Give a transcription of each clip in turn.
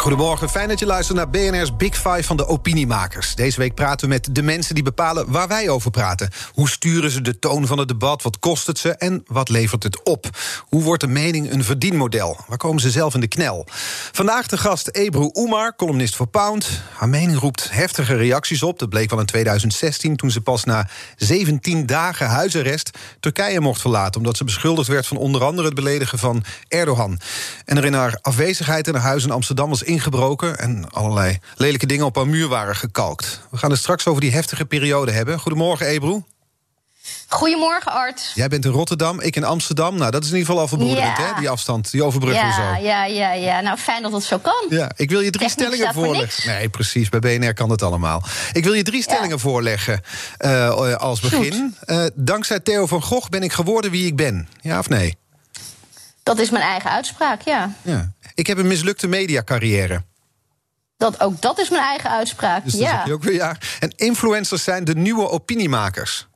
Goedemorgen, fijn dat je luistert naar BNR's Big Five van de opiniemakers. Deze week praten we met de mensen die bepalen waar wij over praten. Hoe sturen ze de toon van het debat? Wat kost het ze? En wat levert het op? Hoe wordt de mening een verdienmodel? Waar komen ze zelf in de knel? Vandaag de gast Ebru Oemar, columnist voor Pound. Haar mening roept heftige reacties op. Dat bleek wel in 2016, toen ze pas na 17 dagen huisarrest Turkije mocht verlaten. Omdat ze beschuldigd werd van onder andere het beledigen van Erdogan. En er in haar afwezigheid in haar huis in Amsterdam was ingebroken en allerlei lelijke dingen op haar muur waren gekalkt. We gaan het straks over die heftige periode hebben. Goedemorgen, Ebru. Goedemorgen, Art. Jij bent in Rotterdam, ik in Amsterdam. Nou, dat is in ieder geval al verbroederend, Ja. hè? Die afstand, die overbruggen Ja, zo. ja, ja, ja. Nou, fijn dat het zo kan. Ja, ik wil je drie Techniek stellingen voorleggen. Nee, precies. Bij BNR kan het allemaal. Ik wil je drie stellingen voorleggen eh, als begin. Eh, dankzij Theo van Gogh ben ik geworden wie ik ben. Ja of nee? Dat is mijn eigen uitspraak, ja. Ja. Ik heb een mislukte mediacarrière. Dat, ook dat is mijn eigen uitspraak, Dus ja. ook weer ja. En influencers zijn de nieuwe opiniemakers.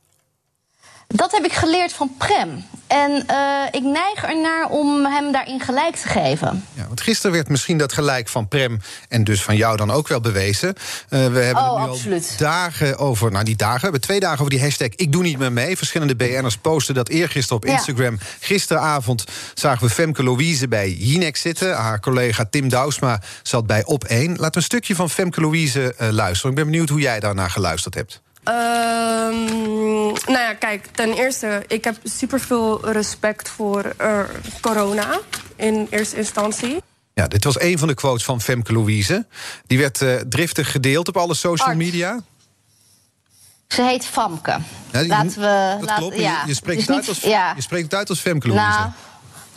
Dat heb ik geleerd van Prem. En eh, ik neig ernaar om hem daarin gelijk te geven. Ja, want gisteren werd misschien dat gelijk van Prem en dus van jou dan ook wel bewezen. Eh, we hebben Oh, nu absoluut. al dagen over, nou niet dagen, we hebben twee dagen over die hashtag Ik doe niet meer mee. Verschillende BN'ers posten dat eergisteren op Ja. Instagram. Gisteravond zagen we Femke Louise bij Jinek zitten. Haar collega Tim Douwsma zat bij Op 1. Laten we een stukje van Femke Louise eh, luisteren. Ik ben benieuwd hoe jij daarnaar geluisterd hebt. Ehm, nou ja, kijk, ten eerste, ik heb superveel respect voor eh, corona in eerste instantie. Ja, dit was een van de quotes van Femke Louise. Die werd eh, driftig gedeeld op alle social Art. media. Ze heet Famke. Ja, die- Laten we. dat laten- klopt. Je- ja. je, spreekt Dus het uit niet- als, ja. je spreekt het uit als Femke Louise. Nou,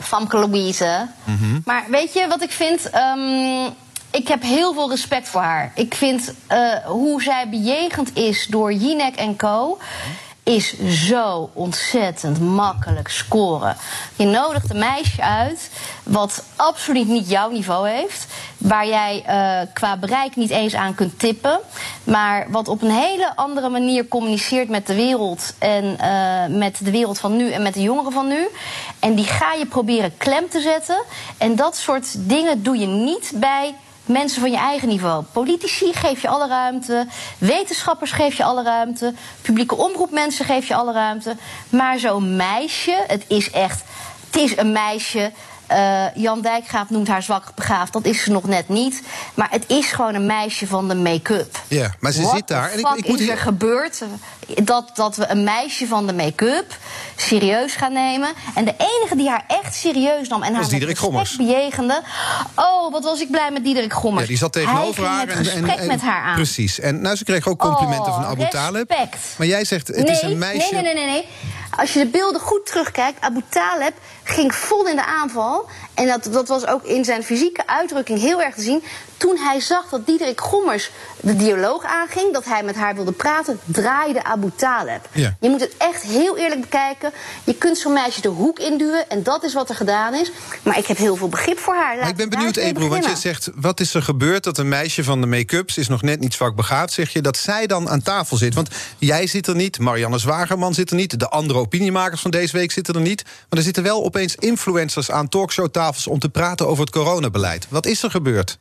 Famke Louise. Mhm. Maar weet je wat ik vind? Ehm, ik heb heel veel respect voor haar. Ik vind eh, hoe zij bejegend is door Jinek en Co. Is zo ontzettend makkelijk scoren. Je nodigt een meisje uit wat absoluut niet jouw niveau heeft. Waar jij eh, qua bereik niet eens aan kunt tippen. Maar wat op een hele andere manier communiceert met de wereld. En eh, met de wereld van nu en met de jongeren van nu. En die ga je proberen klem te zetten. En dat soort dingen doe je niet bij mensen van je eigen niveau. Politici geef je alle ruimte. Wetenschappers geef je alle ruimte. Publieke omroepmensen geef je alle ruimte. Maar zo'n meisje, het is echt. Het is een meisje. Eh, Jan Dijkgraaf noemt haar zwak begaafd. Dat is ze nog net niet. Maar het is gewoon een meisje van de make-up. Ja, maar ze What zit daar. En ik, ik moet is hier- er gebeurd dat, dat we een meisje van de make-up serieus gaan nemen? En de enige die haar echt serieus nam en haar Diederik Gommers. bejegende... Oh, wat was ik blij met Diederik Gommers. Ja, die zat tegenover haar. en- gesprek en, en- met haar aan. Precies. En nou, ze kreeg ook complimenten Oh, van Abu Taleb. respect. Maar jij zegt, het nee, is een meisje... Nee, nee, nee, nee, nee. Als je de beelden goed terugkijkt, Abu Taleb ging vol in de aanval. En dat, dat was ook in zijn fysieke uitdrukking heel erg te zien. Toen hij zag dat Diederik Gommers de dialoog aanging, dat hij met haar wilde praten, draaide Abu Taleb. Ja. Je moet het echt heel eerlijk bekijken. Je kunt zo'n meisje de hoek induwen en dat is wat er gedaan is. Maar ik heb heel veel begrip voor haar. Maar ik ben benieuwd, Ebro, want je zegt... wat is er gebeurd dat een meisje van de make-up... ze is nog net niet zwak begaafd, zeg je... dat zij dan aan tafel zit? Want jij zit er niet, Marianne Zwagerman zit er niet... de andere opiniemakers van deze week zitten er niet... maar er zitten wel opeens influencers aan talkshowtafels... om te praten over het coronabeleid. Wat is er gebeurd?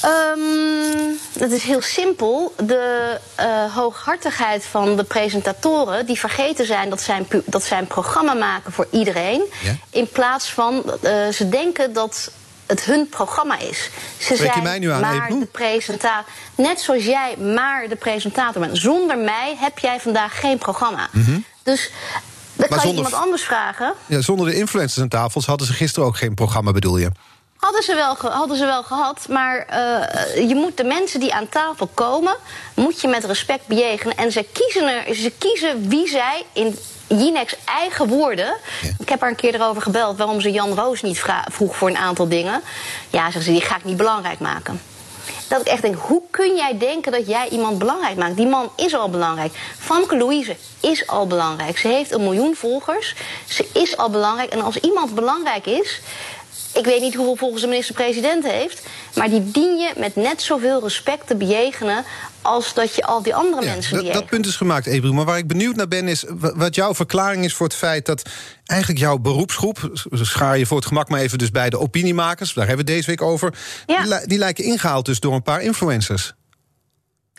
Ehm, dat is heel simpel. De eh, hooghartigheid van de presentatoren... die vergeten zijn dat zij een, dat zij een programma maken voor iedereen... Ja. in plaats van... eh, ze denken dat het hun programma is. Ze Spreek je mij nu aan, maar de presentator. Net zoals jij maar de presentator bent. Zonder mij heb jij vandaag geen programma. Dus dan kan Mhm. zonder- je iemand anders vragen... Ja, zonder de influencers aan tafels hadden ze gisteren ook geen programma, bedoel je? Hadden ze wel, hadden ze wel gehad, maar uh, je moet de mensen die aan tafel komen, moet je met respect bejegenen. En ze kiezen, er, ze kiezen wie zij in Jinex eigen woorden. Ik heb haar een keer erover gebeld waarom ze Jan Roos niet vroeg voor een aantal dingen. Ja, zeggen ze, die ga ik niet belangrijk maken. Dat ik echt denk, hoe kun jij denken dat jij iemand belangrijk maakt? Die man is al belangrijk. Famke Louise is al belangrijk. Ze heeft een miljoen volgers. Ze is al belangrijk. En als iemand belangrijk is, ik weet niet hoeveel volgens de minister-president heeft. Maar die dien je met net zoveel respect te bejegenen. als dat je al die andere mensen bejegent. Dat punt is gemaakt, Ebru. Maar waar ik benieuwd naar ben, is wat jouw verklaring is voor het feit dat eigenlijk jouw beroepsgroep. schaar je voor het gemak maar even dus bij de opiniemakers. daar hebben we deze week over. Die, die lijken ingehaald dus door een paar influencers.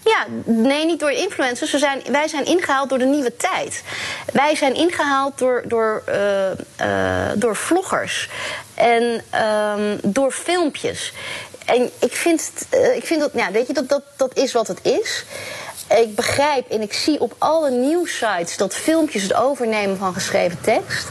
Ja, nee, niet door influencers. Zijn, wij zijn ingehaald door de nieuwe tijd. Wij zijn ingehaald door, door, uh, uh, door vloggers en um, door filmpjes. En ik vind, uh, ik vind dat, nou, weet je, dat, dat, dat is wat het is. Ik begrijp en ik zie op alle nieuwsites dat filmpjes het overnemen van geschreven tekst.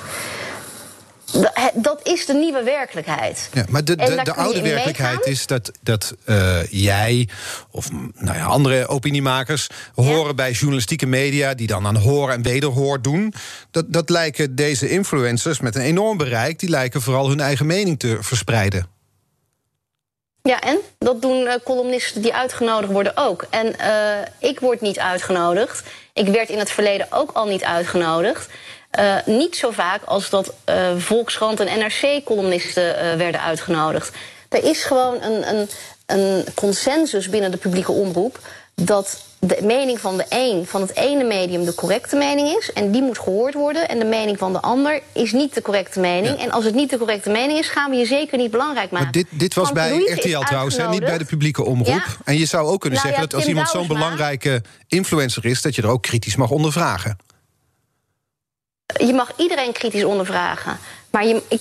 Dat is de nieuwe werkelijkheid. Ja, maar de, de, de oude werkelijkheid is dat, dat uh, jij of nou ja, andere opiniemakers horen bij journalistieke media die dan aan hoor en wederhoor doen. Dat, dat lijken deze influencers met een enorm bereik, die lijken vooral hun eigen mening te verspreiden. Ja, en dat doen uh, columnisten die uitgenodigd worden ook. En uh, ik word niet uitgenodigd. Ik werd in het verleden ook al niet uitgenodigd. Uh, niet zo vaak als dat uh, Volkskrant en NRC-columnisten uh, werden uitgenodigd. Er is gewoon een, een, een consensus binnen de publieke omroep dat de mening van de een, van het ene medium, de correcte mening is. En die moet gehoord worden. En de mening van de ander is niet de correcte mening. En als het niet de correcte mening is, gaan we je zeker niet belangrijk maken. Maar dit, dit was bij RTL trouwens, hè, niet bij de publieke omroep. Ja. En je zou ook kunnen nou, zeggen ja, dat als iemand zo'n belangrijke influencer is, dat je er ook kritisch mag ondervragen je mag iedereen kritisch ondervragen. Maar je, ik,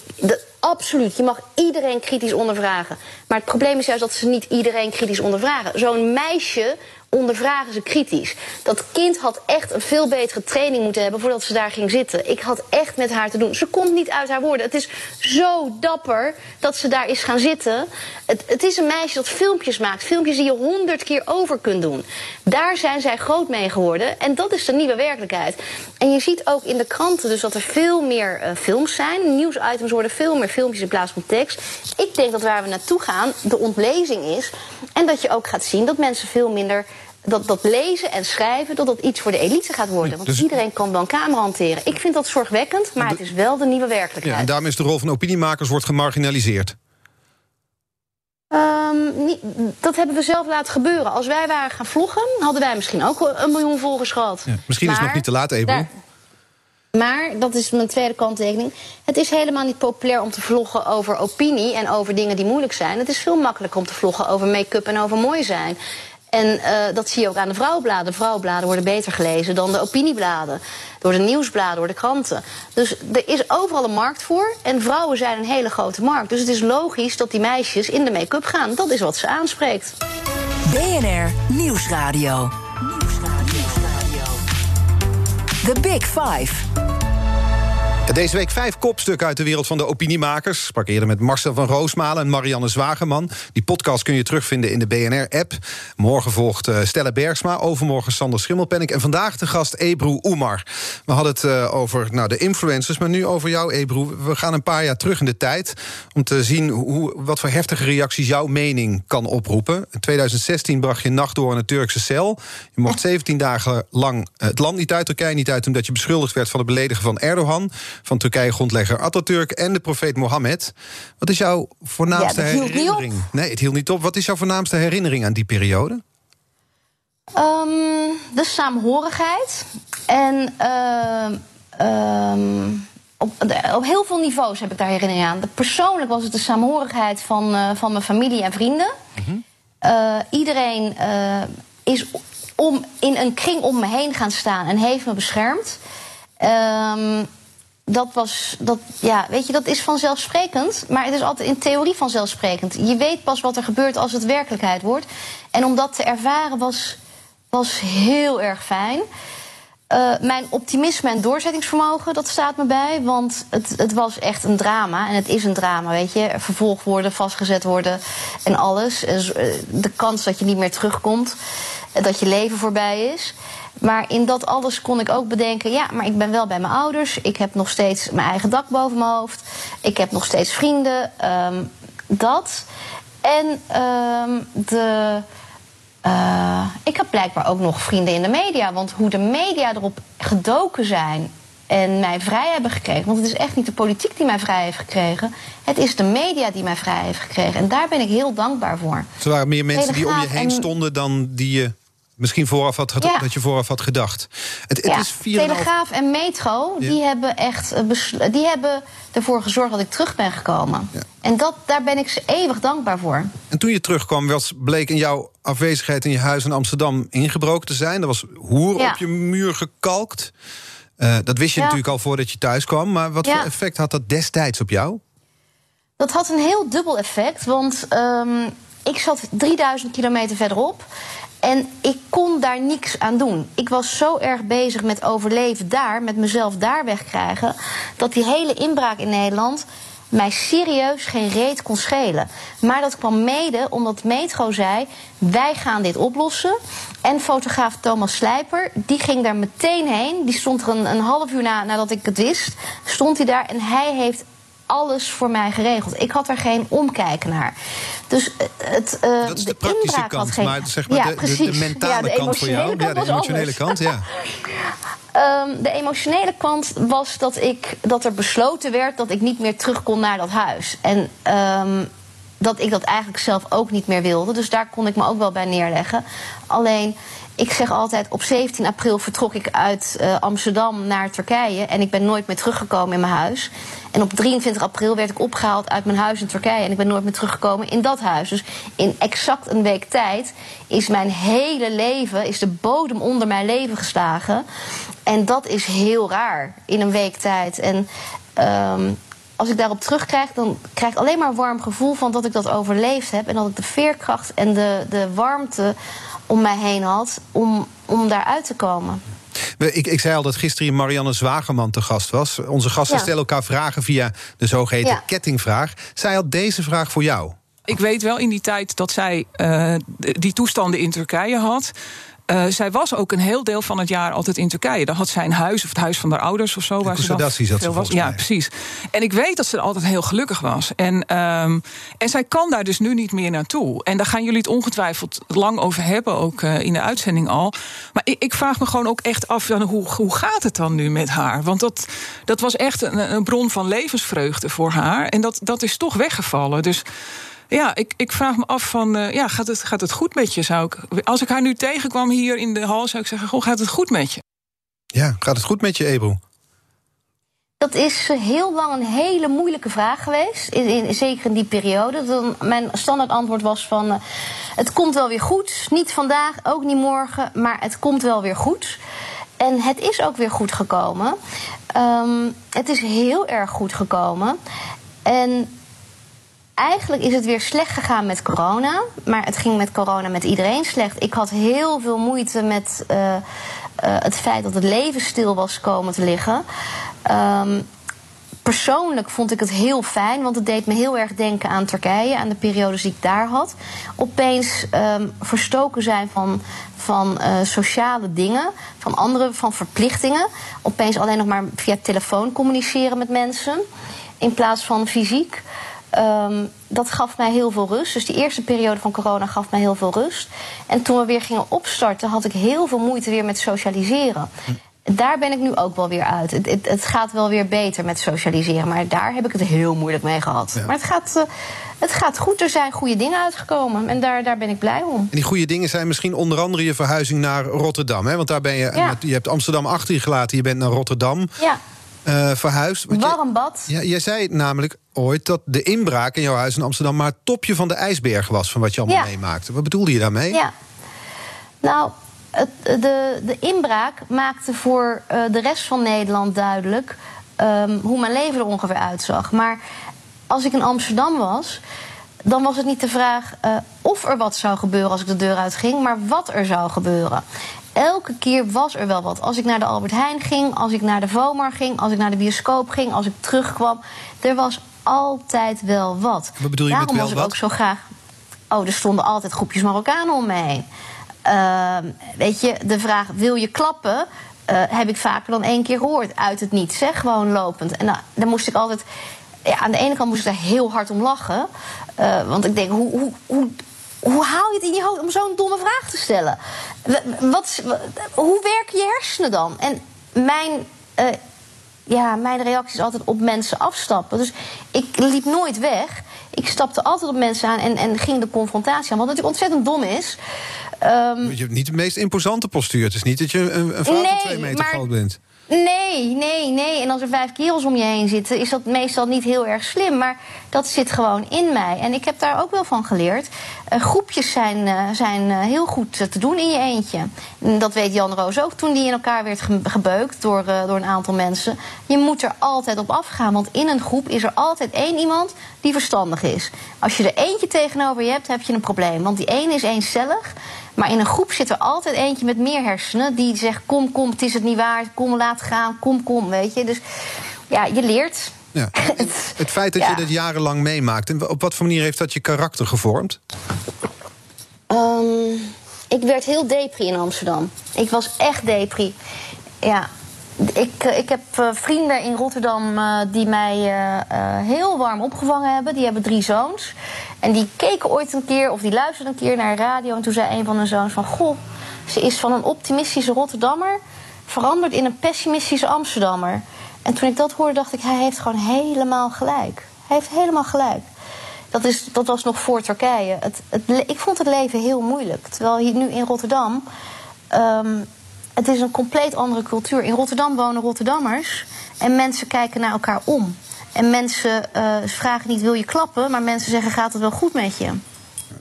absoluut, je mag iedereen kritisch ondervragen. Maar het probleem is juist dat ze niet iedereen kritisch ondervragen. Zo'n meisje ondervragen ze kritisch. Dat kind had echt een veel betere training moeten hebben voordat ze daar ging zitten. Ik had echt met haar te doen. Ze komt niet uit haar woorden. Het is zo dapper dat ze daar is gaan zitten. Het, het is een meisje dat filmpjes maakt. Filmpjes die je honderd keer over kunt doen. Daar zijn zij groot mee geworden. En dat is de nieuwe werkelijkheid. En je ziet ook in de kranten dus dat er veel meer uh, films zijn. Nieuwsitems worden veel meer filmpjes in plaats van tekst. Ik denk dat waar we naartoe gaan de ontlezing is. En dat je ook gaat zien dat mensen veel minder dat, dat lezen en schrijven, dat dat iets voor de elite gaat worden. Want dus- iedereen kan dan camera hanteren. Ik vind dat zorgwekkend, maar het is wel de nieuwe werkelijkheid. Ja, en daarom is de rol van opiniemakers wordt gemarginaliseerd. Um, niet, dat hebben we zelf laten gebeuren. Als wij waren gaan vloggen, hadden wij misschien ook een miljoen volgers gehad. Ja, misschien is het nog niet te laat, even. Maar, dat is mijn tweede kanttekening. Het is helemaal niet populair om te vloggen over opinie en over dingen die moeilijk zijn. Het is veel makkelijker om te vloggen over make-up en over mooi zijn. En uh, dat zie je ook aan de vrouwenbladen. De vrouwenbladen worden beter gelezen dan de opiniebladen. Door de nieuwsbladen, door de kranten. Dus er is overal een markt voor. En vrouwen zijn een hele grote markt. Dus het is logisch dat die meisjes in de make-up gaan. Dat is wat ze aanspreekt. BNR Nieuwsradio. Nieuwsradio. The Big Five. Deze week vijf kopstukken uit de wereld van de opiniemakers. Sprak eerder met Marcel van Roosmalen en Marianne Zwageman. Die podcast kun je terugvinden in de BNR-app. Morgen volgt uh, Stella Bergsma, overmorgen Sander Schimmelpenning... en vandaag de gast Ebru Oemar. We hadden het uh, over nou, de influencers, maar nu over jou, Ebru. We gaan een paar jaar terug in de tijd... om te zien hoe, wat voor heftige reacties jouw mening kan oproepen. In 2016 bracht je nacht door in een Turkse cel. Je mocht 17 dagen lang het land niet uit, Turkije niet uit... omdat je beschuldigd werd van het beledigen van Erdogan van Turkije-grondlegger Atatürk en de profeet Mohammed. Wat is jouw voornaamste ja, herinnering? Nee, het hield niet op. Wat is jouw voornaamste herinnering aan die periode? Um, de saamhorigheid. En uh, um, op, op, heel veel niveaus heb ik daar herinnering aan. persoonlijk was het de saamhorigheid van, uh, van mijn familie en vrienden. Mm -hmm. uh, iedereen is om, in een kring om me heen gaan staan en heeft me beschermd. Um, dat was, dat, ja, weet je, dat is vanzelfsprekend. Maar het is altijd in theorie vanzelfsprekend. Je weet pas wat er gebeurt als het werkelijkheid wordt. En om dat te ervaren was, was heel erg fijn. Uh, mijn optimisme en doorzettingsvermogen, dat staat me bij. Want het, het, was echt een drama. En het is een drama, weet je. Vervolgd worden, vastgezet worden en alles. De kans dat je niet meer terugkomt. Dat je leven voorbij is. Maar in dat alles kon ik ook bedenken: ja, maar ik ben wel bij mijn ouders. Ik heb nog steeds mijn eigen dak boven mijn hoofd. Ik heb nog steeds vrienden. Um, dat. En um, de. Uh, ik heb blijkbaar ook nog vrienden in de media. Want hoe de media erop gedoken zijn en mij vrij hebben gekregen. Want het is echt niet de politiek die mij vrij heeft gekregen. Het is de media die mij vrij heeft gekregen. En daar ben ik heel dankbaar voor. Er waren meer mensen die om je heen stonden dan die je misschien vooraf had, dat je vooraf had gedacht. Het, het is Telegraaf en Metro, die hebben echt eh, die hebben ervoor gezorgd dat ik terug ben gekomen. En dat, daar ben ik ze eeuwig dankbaar voor. En toen je terugkwam, was, bleek in jouw afwezigheid in je huis in Amsterdam ingebroken te zijn. Er was hoer op je muur gekalkt. Uh, dat wist je natuurlijk al voordat je thuis kwam. Maar wat voor effect had dat destijds op jou? Dat had een heel dubbel effect. Want um, ik zat 3000 kilometer verderop. En ik kon daar niks aan doen. Ik was zo erg bezig met overleven daar, met mezelf daar wegkrijgen, dat die hele inbraak in Nederland mij serieus geen reet kon schelen. Maar dat kwam mede omdat Metro zei: wij gaan dit oplossen. En fotograaf Thomas Slijper, die ging daar meteen heen. Die stond er een, een half uur na, nadat ik het wist, stond hij daar en hij heeft alles voor mij geregeld. Ik had er geen omkijken naar. Dus eh, het, uh, dat is de, praktische kant, geen... maar zeg maar ja, de, de, de, mentale ja, de kant voor jou. ja, de emotionele kant, ja. um, de emotionele kant was dat, ik, dat er besloten werd dat ik niet meer terug kon naar dat huis. En um, dat ik dat eigenlijk zelf ook niet meer wilde. Dus daar kon ik me ook wel bij neerleggen. Alleen ik zeg altijd, op 17 april vertrok ik uit uh, Amsterdam naar Turkije. En ik ben nooit meer teruggekomen in mijn huis. En op 23 april werd ik opgehaald uit mijn huis in Turkije. En ik ben nooit meer teruggekomen in dat huis. Dus in exact een week tijd is mijn hele leven, is de bodem onder mijn leven geslagen. En dat is heel raar in een week tijd. En um, als ik daarop terugkrijg, dan krijg ik alleen maar een warm gevoel van dat ik dat overleefd heb. En dat ik de veerkracht en de, de warmte om mij heen had om, om daaruit te komen. Ik, ik zei al dat gisteren Marianne Zwagerman te gast was. Onze gasten stellen elkaar vragen via de zogeheten kettingvraag. Zij had deze vraag voor jou. Ik weet wel in die tijd dat zij uh, die toestanden in Turkije had. Uh, zij was ook een heel deel van het jaar altijd in Turkije. Daar had zij een huis, of het huis van haar ouders of zo. waar ze dan veel ze was. Ja, precies. En ik weet dat ze altijd heel gelukkig was. En, um, en zij kan daar dus nu niet meer naartoe. En daar gaan jullie het ongetwijfeld lang over hebben, ook uh, in de uitzending al. Maar ik, ik, vraag me gewoon ook echt af, dan, hoe, hoe gaat het dan nu met haar? Want dat, dat was echt een, een bron van levensvreugde voor haar. En dat, dat is toch weggevallen. Dus ja, ik, ik vraag me af van, uh, ja, gaat het, gaat het goed met je? Zou ik, als ik haar nu tegenkwam hier in de hal, zou ik zeggen, goh, gaat het goed met je? Ja, gaat het goed met je, Ebro? Dat is eh, heel lang een hele moeilijke vraag geweest. In, in, zeker in die periode. Dan, mijn standaard antwoord was van... Uh, het komt wel weer goed. Niet vandaag, ook niet morgen. Maar het komt wel weer goed. En het is ook weer goed gekomen. Um, het is heel erg goed gekomen. En Eigenlijk is het weer slecht gegaan met corona. Maar het ging met corona met iedereen slecht. Ik had heel veel moeite met uh, uh, het feit dat het leven stil was komen te liggen. Um, persoonlijk vond ik het heel fijn, want het deed me heel erg denken aan Turkije, aan de periodes die ik daar had. Opeens um, verstoken zijn van, van uh, sociale dingen, van andere, van verplichtingen. Opeens alleen nog maar via telefoon communiceren met mensen in plaats van fysiek. Um, dat gaf mij heel veel rust. Dus die eerste periode van corona gaf mij heel veel rust. En toen we weer gingen opstarten, had ik heel veel moeite weer met socialiseren. Daar ben ik nu ook wel weer uit. Het, het, het, gaat wel weer beter met socialiseren. Maar daar heb ik het heel moeilijk mee gehad. Maar het gaat, uh, het gaat goed. Er zijn goede dingen uitgekomen. En daar, daar ben ik blij om. En die goede dingen zijn misschien onder andere je verhuizing naar Rotterdam. Hè? Want daar ben je. Ja. Je hebt Amsterdam achter je gelaten. Je bent naar Rotterdam. Ja. Uh, verhuisd. Warm bad. Ja, jij zei namelijk ooit dat de inbraak in jouw huis in Amsterdam... maar het topje van de ijsberg was van wat je allemaal meemaakte. Wat bedoelde je daarmee? Ja, nou, het, de, de inbraak maakte voor uh, de rest van Nederland duidelijk... Um, hoe mijn leven er ongeveer uitzag. Maar als ik in Amsterdam was dan was het niet de vraag uh, of er wat zou gebeuren als ik de deur uitging, maar wat er zou gebeuren. Elke keer was er wel wat. Als ik naar de Albert Heijn ging, als ik naar de Vomar ging, als ik naar de bioscoop ging, als ik terugkwam, er was altijd wel wat. Wat bedoel je Daarom met wel was ik wat? ook zo graag. Oh, er stonden altijd groepjes Marokkanen om me heen. Ehm, weet je, de vraag: wil je klappen? eh, heb ik vaker dan één keer gehoord. Uit het niet, zeg gewoon lopend. En nou, dan moest ik altijd. Ja, aan de ene kant moest ik daar heel hard om lachen. Eh, want ik denk, hoe, hoe, hoe, hoe haal je het in je hoofd om zo'n domme vraag te stellen? Wat, wat- hoe werken je hersenen dan? En mijn, eh, ja, mijn reactie is altijd op mensen afstappen. Dus ik liep nooit weg. Ik stapte altijd op mensen aan en, en ging de confrontatie aan. Wat natuurlijk ontzettend dom is. Ehm, Je hebt niet de meest imposante postuur. Het is niet dat je een, een vrouw van twee meter maar- groot bent. Nee, nee, nee. En als er vijf kerels om je heen zitten, is dat meestal niet heel erg slim. Maar dat zit gewoon in mij. En ik heb daar ook wel van geleerd. Eh, groepjes zijn, eh, zijn eh, heel goed te doen in je eentje. En dat weet Jan Roos ook toen die in elkaar werd ge- gebeukt door, door een aantal mensen. Je moet er altijd op afgaan. Want in een groep is er altijd één iemand die verstandig is. Als je er eentje tegenover je hebt, heb je een probleem. Want die ene is eenstellig. Maar in een groep zit er altijd eentje met meer hersenen die zegt: Kom, kom, het is het niet waard. Kom, laat gaan. Kom, kom. Weet je. Dus ja, je leert. Ja. Het feit dat je dat jarenlang meemaakt, en op wat voor manier heeft dat je karakter gevormd? Ehm, ik werd heel depri in Amsterdam. Ik was echt depri. Ja. Ik, eh, ik heb eh, vrienden in Rotterdam eh, die mij heel warm opgevangen hebben. Die hebben drie zoons. En die keken ooit een keer, of die luisterden een keer naar radio. En toen zei een van hun zoons van... Goh, ze is van een optimistische Rotterdammer... veranderd in een pessimistische Amsterdammer. En toen ik dat hoorde, dacht ik... hij heeft gewoon helemaal gelijk. Hij heeft helemaal gelijk. Dat, is, dat was nog voor Turkije. Het, het, ik vond het leven heel moeilijk. Terwijl hier nu in Rotterdam. ehm, het is een compleet andere cultuur. In Rotterdam wonen Rotterdammers. En mensen kijken naar elkaar om. En mensen eh, vragen niet: wil je klappen? Maar mensen zeggen: gaat het wel goed met je?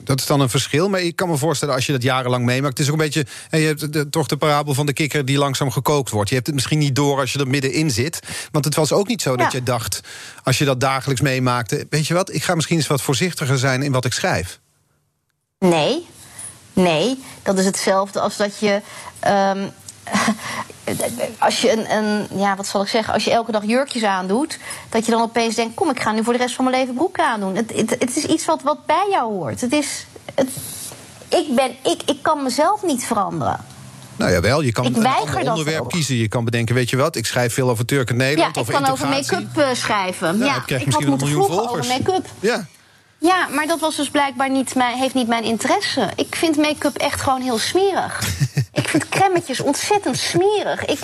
Dat is dan een verschil. Maar ik kan me voorstellen, als je dat jarenlang meemaakt... het is ook een beetje, hè, je hebt de- toch de parabel van de kikker die langzaam gekookt wordt. Je hebt het misschien niet door als je er middenin zit. Want het was ook niet zo dat je dacht, als je dat dagelijks meemaakte... weet je wat, ik ga misschien eens wat voorzichtiger zijn in wat ik schrijf. Nee, nee, dat is hetzelfde als dat je. ehm, als je een, een, ja, wat zal ik zeggen, als je elke dag jurkjes aandoet, dat je dan opeens denkt: kom, ik ga nu voor de rest van mijn leven broeken aandoen. Het, het, het is iets wat, wat bij jou hoort. Het is. Het, ik, ben, ik, ik kan mezelf niet veranderen. Nou ja, wel, je kan Ik een onderwerp kiezen. Je kan bedenken, weet je wat, ik schrijf veel over Turk en Ja, Nederland... ik of kan over make-up eh, schrijven. Ja, Ja, dan krijg ik misschien een miljoen vroegen over volgers. make-up. Ja, Ja, maar dat was dus blijkbaar niet mijn, heeft niet mijn interesse. Ik vind make-up echt gewoon heel smerig. vind crèmetjes ontzettend smerig. Ik,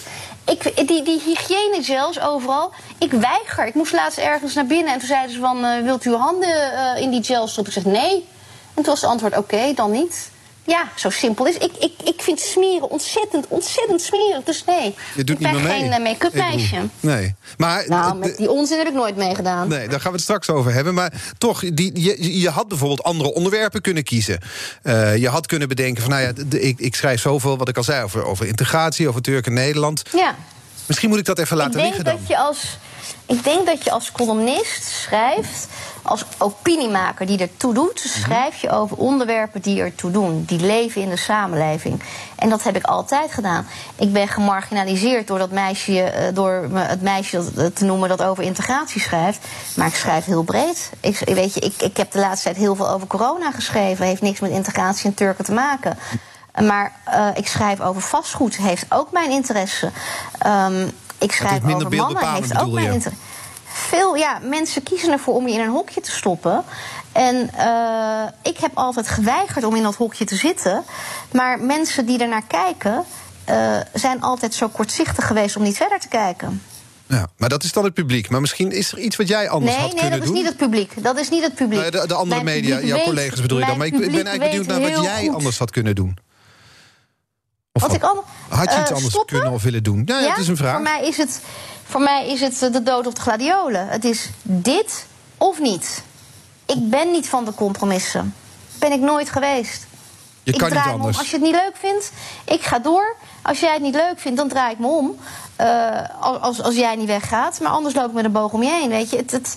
ik, die, die hygiëne gels overal, ik weiger. Ik moest laatst ergens naar binnen en toen zeiden ze van... eh, wilt u uw handen eh, in die gel stoppen? Ik zeg nee. En toen was het antwoord oké, dan niet. Ja, zo simpel is. Ik, ik, ik vind smeren ontzettend, ontzettend smerig. Dus nee, je doet ik ben niet meer mee. geen eh, make-up Ik meisje. Nee, maar... Nou, met die onzin heb ik nooit meegedaan. Nee, daar gaan we het straks over hebben. Maar toch, die, je, je had bijvoorbeeld andere onderwerpen kunnen kiezen. Eh, je had kunnen bedenken van, nou ja, de- ik, ik schrijf zoveel, wat ik al zei, over, over integratie, over Turk en Nederland. Ja. Misschien moet ik dat even Ik laten denk, liggen dan. dat je als, ik denk dat je als columnist schrijft, als opiniemaker die ertoe doet, Mhm. schrijf je over onderwerpen die ertoe doen, die leven in de samenleving. En dat heb ik altijd gedaan. Ik ben gemarginaliseerd door, dat meisje, eh, door me het meisje te noemen dat over integratie schrijft. Maar ik schrijf heel breed. Ik, weet je, ik, ik heb de laatste tijd heel veel over corona geschreven. Heeft niks met integratie en Turken te maken. Maar eh, ik schrijf over vastgoed, heeft ook mijn interesse. Ehm, ik schrijf minder over mannen, heeft ook mijn interesse. Veel, ja, mensen kiezen ervoor om je in een hokje te stoppen. En eh, ik heb altijd geweigerd om in dat hokje te zitten. Maar mensen die ernaar kijken, eh, zijn altijd zo kortzichtig geweest om niet verder te kijken. Ja, maar dat is dan het publiek. Maar misschien is er iets wat jij anders Nee, had nee, kunnen dat is doen. niet het publiek. Dat is niet het publiek. Nee, de, de andere Mijn media, jouw collega's bedoel je dan. Maar ik ben eigenlijk benieuwd naar wat jij anders had kunnen doen. Of Wat ik al- had je iets eh, anders stoppen? kunnen of willen doen? Ja, ja, het is een vraag. Voor mij is het, voor mij is het eh, de dood op de gladiolen. Het is dit of niet. Ik ben niet van de compromissen. Ben ik nooit geweest. je ik kan draai niet me om. anders. Als je het niet leuk vindt, ik ga door. Als jij het niet leuk vindt, dan draai ik me om. Eh, als, als, als jij niet weggaat. Maar anders loop ik met een boog om je heen. Weet je, het, het,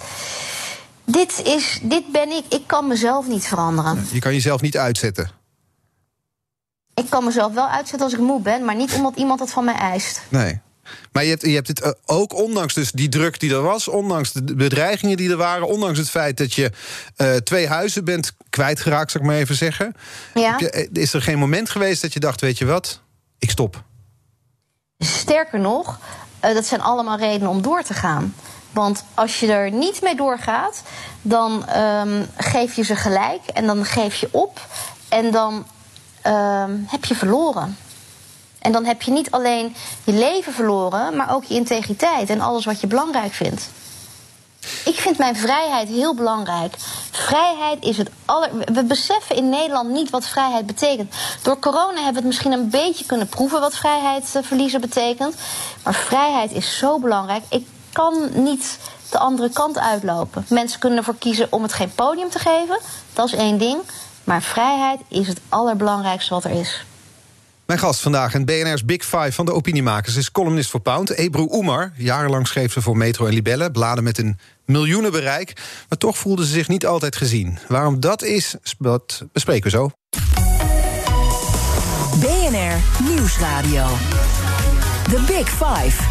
dit, is, dit ben ik. Ik kan mezelf niet veranderen. Je kan jezelf niet uitzetten. Ik kan mezelf wel uitzetten als ik moe ben, maar niet omdat iemand dat van mij eist. Nee. Maar je hebt, je hebt het eh, ook, ondanks dus die druk die er was... ondanks de bedreigingen die er waren... ondanks het feit dat je uh, twee huizen bent kwijtgeraakt, zou ik maar even zeggen... Ja. Je, eh, is er geen moment geweest dat je dacht, weet je wat, ik stop? Sterker nog, uh, dat zijn allemaal redenen om door te gaan. Want als je er niet mee doorgaat, dan um, geef je ze gelijk en dan geef je op en dan um, heb je verloren. En dan heb je niet alleen je leven verloren, maar ook je integriteit en alles wat je belangrijk vindt. Ik vind mijn vrijheid heel belangrijk. Vrijheid is het aller. We beseffen in Nederland niet wat vrijheid betekent. Door corona hebben we het misschien een beetje kunnen proeven wat vrijheid verliezen betekent. Maar vrijheid is zo belangrijk. Ik kan niet de andere kant uitlopen. Mensen kunnen ervoor kiezen om het geen podium te geven. Dat is één ding. Maar vrijheid is het allerbelangrijkste wat er is. Mijn gast vandaag in BNR's Big Five van de opiniemakers... is columnist voor Pound, Ebru Oemar. Jarenlang schreef ze voor Metro en Libelle, bladen met een miljoenenbereik. Maar toch voelde ze zich niet altijd gezien. Waarom dat is, dat bespreken we zo. BNR Nieuwsradio. The Big Five.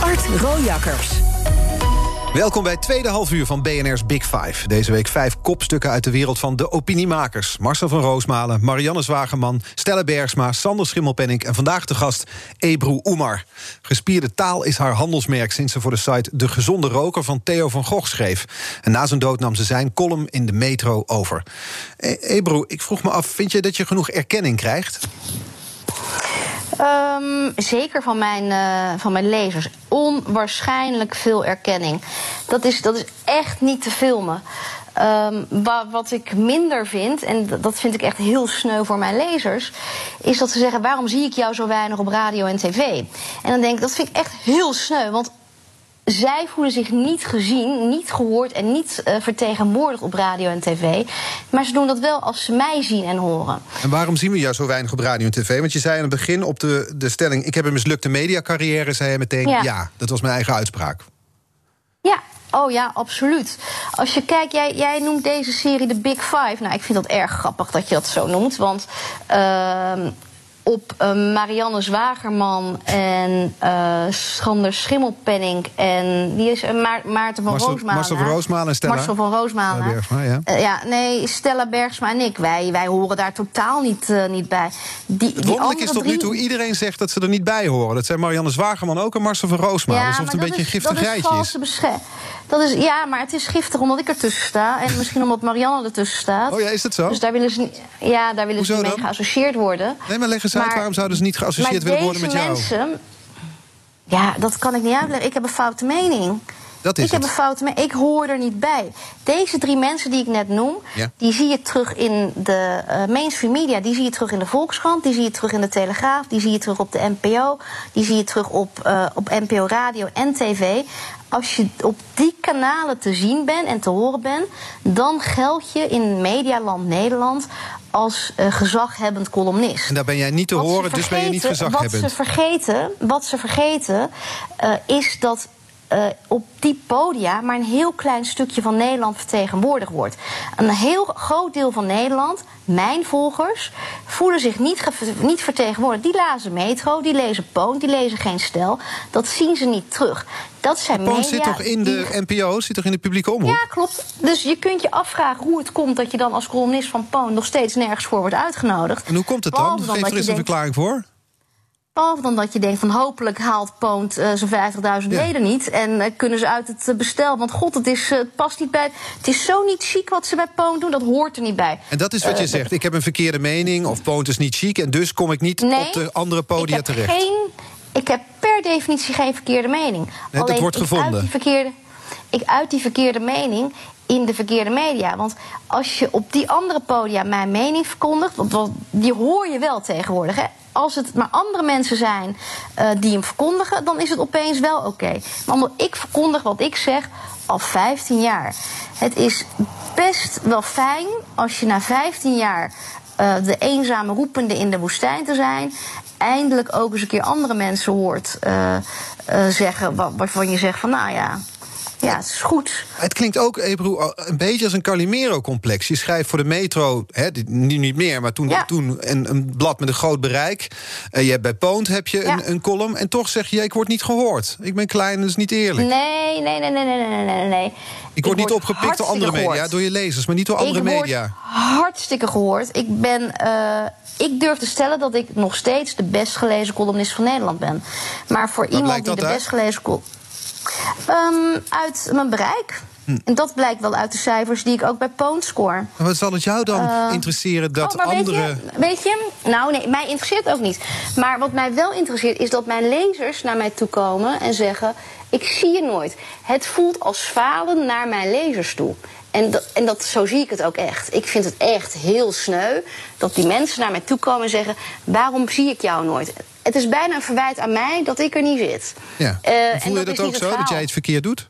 Art Rojakkers. Welkom bij het tweede halfuur van BNR's Big Five. Deze week vijf kopstukken uit de wereld van de opiniemakers. Marcel van Roosmalen, Marianne Zwageman, Stella Bergsma... Sander Schimmelpenning en vandaag de gast Ebru Oemar. Gespierde taal is haar handelsmerk... sinds ze voor de site De Gezonde Roker van Theo van Gogh schreef. En na zijn dood nam ze zijn column in de metro over. E Ebru, ik vroeg me af, vind je dat je genoeg erkenning krijgt? Um, zeker van mijn, uh, van mijn lezers. Onwaarschijnlijk veel erkenning. Dat is, dat is echt niet te filmen. Um, wat ik minder vind, en dat vind ik echt heel sneu voor mijn lezers, is dat ze zeggen: waarom zie ik jou zo weinig op radio en tv? En dan denk ik, dat vind ik echt heel sneu. Want zij voelen zich niet gezien, niet gehoord en niet uh, vertegenwoordigd op radio en tv. Maar ze doen dat wel als ze mij zien en horen. En waarom zien we jou zo weinig op radio en tv? Want je zei aan het begin op de, de stelling... ik heb een mislukte mediacarrière, zei je meteen ja. ja. Dat was mijn eigen uitspraak. Ja, Oh ja, absoluut. Als je kijkt, jij, jij noemt deze serie de Big Five. Nou, ik vind dat erg grappig dat je dat zo noemt. Want uh, op uh, Marianne Zwagerman en uh, Sander Schimmelpenning en die is uh, Ma Maarten van Marcel, Roosmalen. Marcel van Roosmalen en Stella. Marcel van Roosmalen. Bergsma, ja. ja, nee, Stella Bergsma en ik, wij, wij horen daar totaal niet, niet bij. Die, het wonderlijk is tot drie... nu toe, iedereen zegt dat ze er niet bij horen. Dat zijn Marianne Zwagerman ook en Marcel van Roosmalen. Ja, alsof het een beetje is, een giftig rijtje is. Dat is. Ja, maar het is giftig omdat ik ertussen sta. En misschien omdat Marianne ertussen staat. Oh ja, is dat zo? Dus daar willen ze ja, daar willen Hoezo ze niet mee dan? geassocieerd worden. Nee, maar leg eens uit, waarom zouden ze niet geassocieerd willen worden met jou? Mensen, ja, dat kan ik niet uitleggen. Ik heb een foute mening. Dat is ik heb een foute mening. Ik hoor er niet bij. Deze drie mensen die ik net noem, Ja. die zie je terug in de eh, mainstream media. Die zie je terug in de Volkskrant, die zie je terug in de Telegraaf, die zie je terug op de NPO, die zie je terug op, eh, op NPO Radio en TV. Als je op die kanalen te zien bent en te horen bent, dan geld je in medialand Nederland als uh, gezaghebbend columnist. En daar ben jij niet te Wat horen, dus ben je niet gezaghebbend. Wat ze vergeten, wat ze vergeten eh, is dat eh, op die podia maar een heel klein stukje van Nederland vertegenwoordigd wordt. Een heel groot deel van Nederland, mijn volgers, voelen zich niet, niet vertegenwoordigd. Die lazen Metro, die lezen Poont, die lezen Geen Stel. Dat zien ze niet terug. Dat zijn Poont media zit toch in die- de NPO, zit toch in de publieke omroep? ja, klopt. Dus je kunt je afvragen hoe het komt dat je dan als columnist van Poon nog steeds nergens voor wordt uitgenodigd. En hoe komt het dan? Geef er eens een denkt- verklaring voor. Behalve dan dat je denkt van hopelijk haalt Poont eh, zijn 50.000 Ja. leden niet. En eh, kunnen ze uit het eh, bestel. Want god, het, is, het past niet bij. Het is zo niet chic wat ze bij Poont doen. Dat hoort er niet bij. En dat is wat je zegt. Ik heb een verkeerde mening of Poont is niet chic... en dus kom ik niet Nee, op de andere podia ik heb terecht. Geen, ik heb per definitie geen verkeerde mening. dat Alleen wordt gevonden. Verkeerde, ik uit die verkeerde mening in de verkeerde media. Want als je op die andere podia mijn mening verkondigt... want die hoor je wel tegenwoordig, hè? Als het maar andere mensen zijn eh, die hem verkondigen... dan is het opeens wel oké. Maar omdat ik verkondig wat ik zeg al 15 jaar. Het is best wel fijn als je na 15 jaar eh, de eenzame roepende in de woestijn te zijn. Eindelijk ook eens een keer andere mensen hoort eh, zeggen wa- waarvan je zegt van nou ja. Ja, het is goed. Het klinkt ook, Ebro, een beetje als een Calimero-complex. Je schrijft voor de metro, hè, nu niet meer, maar toen, Ja. toen een, een blad met een groot bereik. Eh, je hebt bij Poont heb je Ja. een, een column. En toch zeg je, ik word niet gehoord. Ik ben klein, dat is niet eerlijk. Nee, nee, nee, nee, nee, nee, nee, nee. ik word niet opgepikt door andere media, door je lezers, maar niet door andere ik word media. hartstikke gehoord. Ik, ben, eh, ik durf te stellen dat ik nog steeds de best gelezen columnist van Nederland ben. Maar voor iemand die de uit? best gelezen Ehm, uit mijn bereik. Hm. En dat blijkt wel uit de cijfers die ik ook bij Poont score. Wat zal het jou dan interesseren dat Oh, maar andere... Weet je, weet je, nou nee, mij interesseert ook niet. Maar wat mij wel interesseert is dat mijn lezers naar mij toe komen en zeggen: Ik zie je nooit. Het voelt als falen naar mijn lezers toe. En, dat, en dat, zo zie ik het ook echt. Ik vind het echt heel sneu dat die mensen naar mij toe komen en zeggen: Waarom zie ik jou nooit? Het is bijna een verwijt aan mij dat ik er niet zit. Ja. Eh, en Voel je dat ook zo, dat jij het verkeerd doet?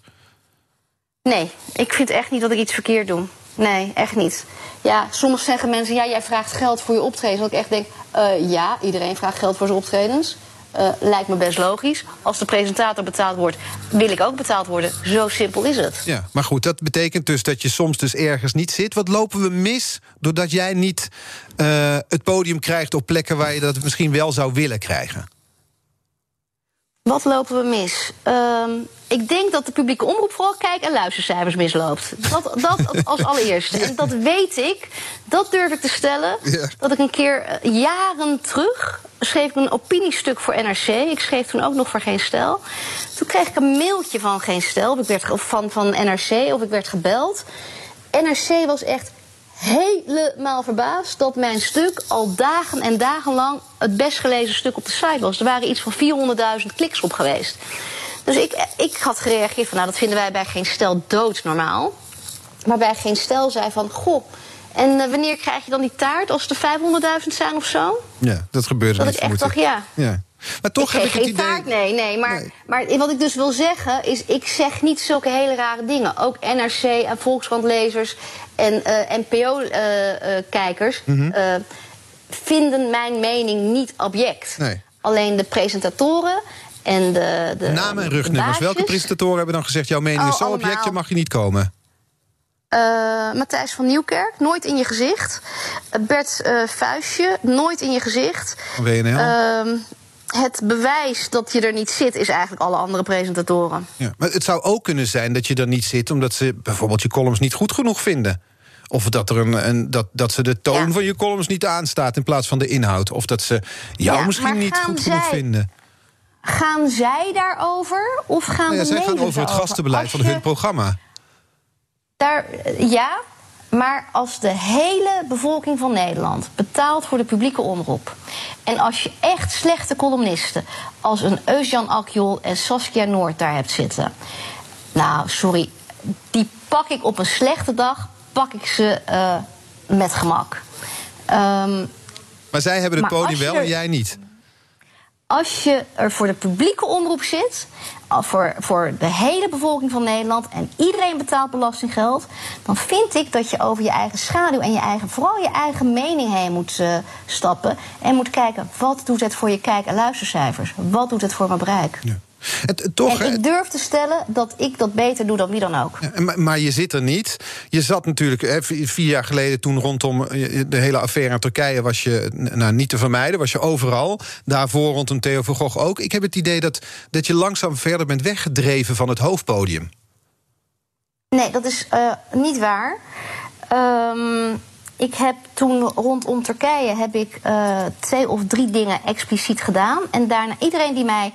Nee, ik vind echt niet dat ik iets verkeerd doe. Nee, echt niet. Ja, soms zeggen mensen, ja, jij vraagt geld voor je optredens. Dat ik echt denk, eh, ja, iedereen vraagt geld voor zijn optredens. Eh, lijkt me best logisch. Als de presentator betaald wordt, wil ik ook betaald worden. Zo simpel is het. Ja, maar goed, dat betekent dus dat je soms dus ergens niet zit. Wat lopen we mis doordat jij niet eh, het podium krijgt op plekken waar je dat misschien wel zou willen krijgen? Wat lopen we mis? Ehm, ik denk dat de publieke omroep vooral kijk- en luistercijfers misloopt. Dat, dat als allereerste. En dat weet ik, dat durf ik te stellen. Ja. Dat ik een keer, eh, jaren terug, schreef ik een opiniestuk voor NRC. Ik schreef toen ook nog voor Geen Stel. Toen kreeg ik een mailtje van Geen Stel, of, ik werd, of van, van NRC, of ik werd gebeld. NRC was echt helemaal verbaasd dat mijn stuk al dagen en dagen lang het best gelezen stuk op de site was. Er waren iets van 400.000 kliks op geweest. Dus ik, ik had gereageerd van, nou dat vinden wij bij geen stel doodnormaal. Maar bij geen stel zei van, goh, en eh, wanneer krijg je dan die taart als er 500.000 zijn of zo? Ja, dat gebeurde Dat niet, ik echt dacht, ja. ja. Maar toch ik heb ik het geen idee... nee, nee. Maar, Nee. maar wat ik dus wil zeggen is, ik zeg niet zulke hele rare dingen. Ook NRC en Volkskrant-lezers en eh, NPO-kijkers Mhm. eh, vinden mijn mening niet object. Nee. Alleen de presentatoren en de, de Namen en rugnummers. Welke presentatoren hebben dan gezegd... jouw mening Oh, is zo allemaal. object, je mag je niet komen? Eh, Matthijs van Nieuwkerk, nooit in je gezicht. Eh, Bert eh Vuistje, nooit in je gezicht. Van WNL? Ehm, het bewijs dat je er niet zit, is eigenlijk alle andere presentatoren. Ja. Maar het zou ook kunnen zijn dat je er niet zit... omdat ze bijvoorbeeld je columns niet goed genoeg vinden. Of dat, er een, een, dat, dat ze de toon Ja. van je columns niet aanstaat... in plaats van de inhoud. Of dat ze jou Ja, misschien niet goed genoeg vinden. Gaan zij daarover of gaan Nou ja, zij gaan over het gastenbeleid van hun programma. Daar, ja, maar als de hele bevolking van Nederland betaalt voor de publieke omroep... en als je echt slechte columnisten als een Eusjan Akjol en Saskia Noord daar hebt zitten... nou, sorry, die pak ik op een slechte dag, pak ik ze eh, met gemak. Ehm, Maar zij hebben het podium wel er- en jij niet. als je er voor de publieke omroep zit, voor, voor de hele bevolking van Nederland en iedereen betaalt belastinggeld, dan vind ik dat je over je eigen schaduw en je eigen, vooral je eigen mening heen moet eh, stappen en moet kijken wat doet het voor je kijk- en luistercijfers, wat doet het voor mijn bereik. Het, het- toch, En ik durf te stellen dat ik dat beter doe dan wie dan ook. Maar, maar je zit er niet. Je zat natuurlijk vier jaar geleden toen rondom eh, de hele affaire in Turkije was je nou, niet te vermijden, was je overal. Daarvoor rondom Theo van Gogh ook. Ik heb het idee dat, dat je langzaam verder bent weggedreven van het hoofdpodium. Nee, dat is eh, niet waar. Ehm, ik heb toen rondom Turkije heb ik eh, twee of drie dingen expliciet gedaan. En daarna iedereen die mij eh,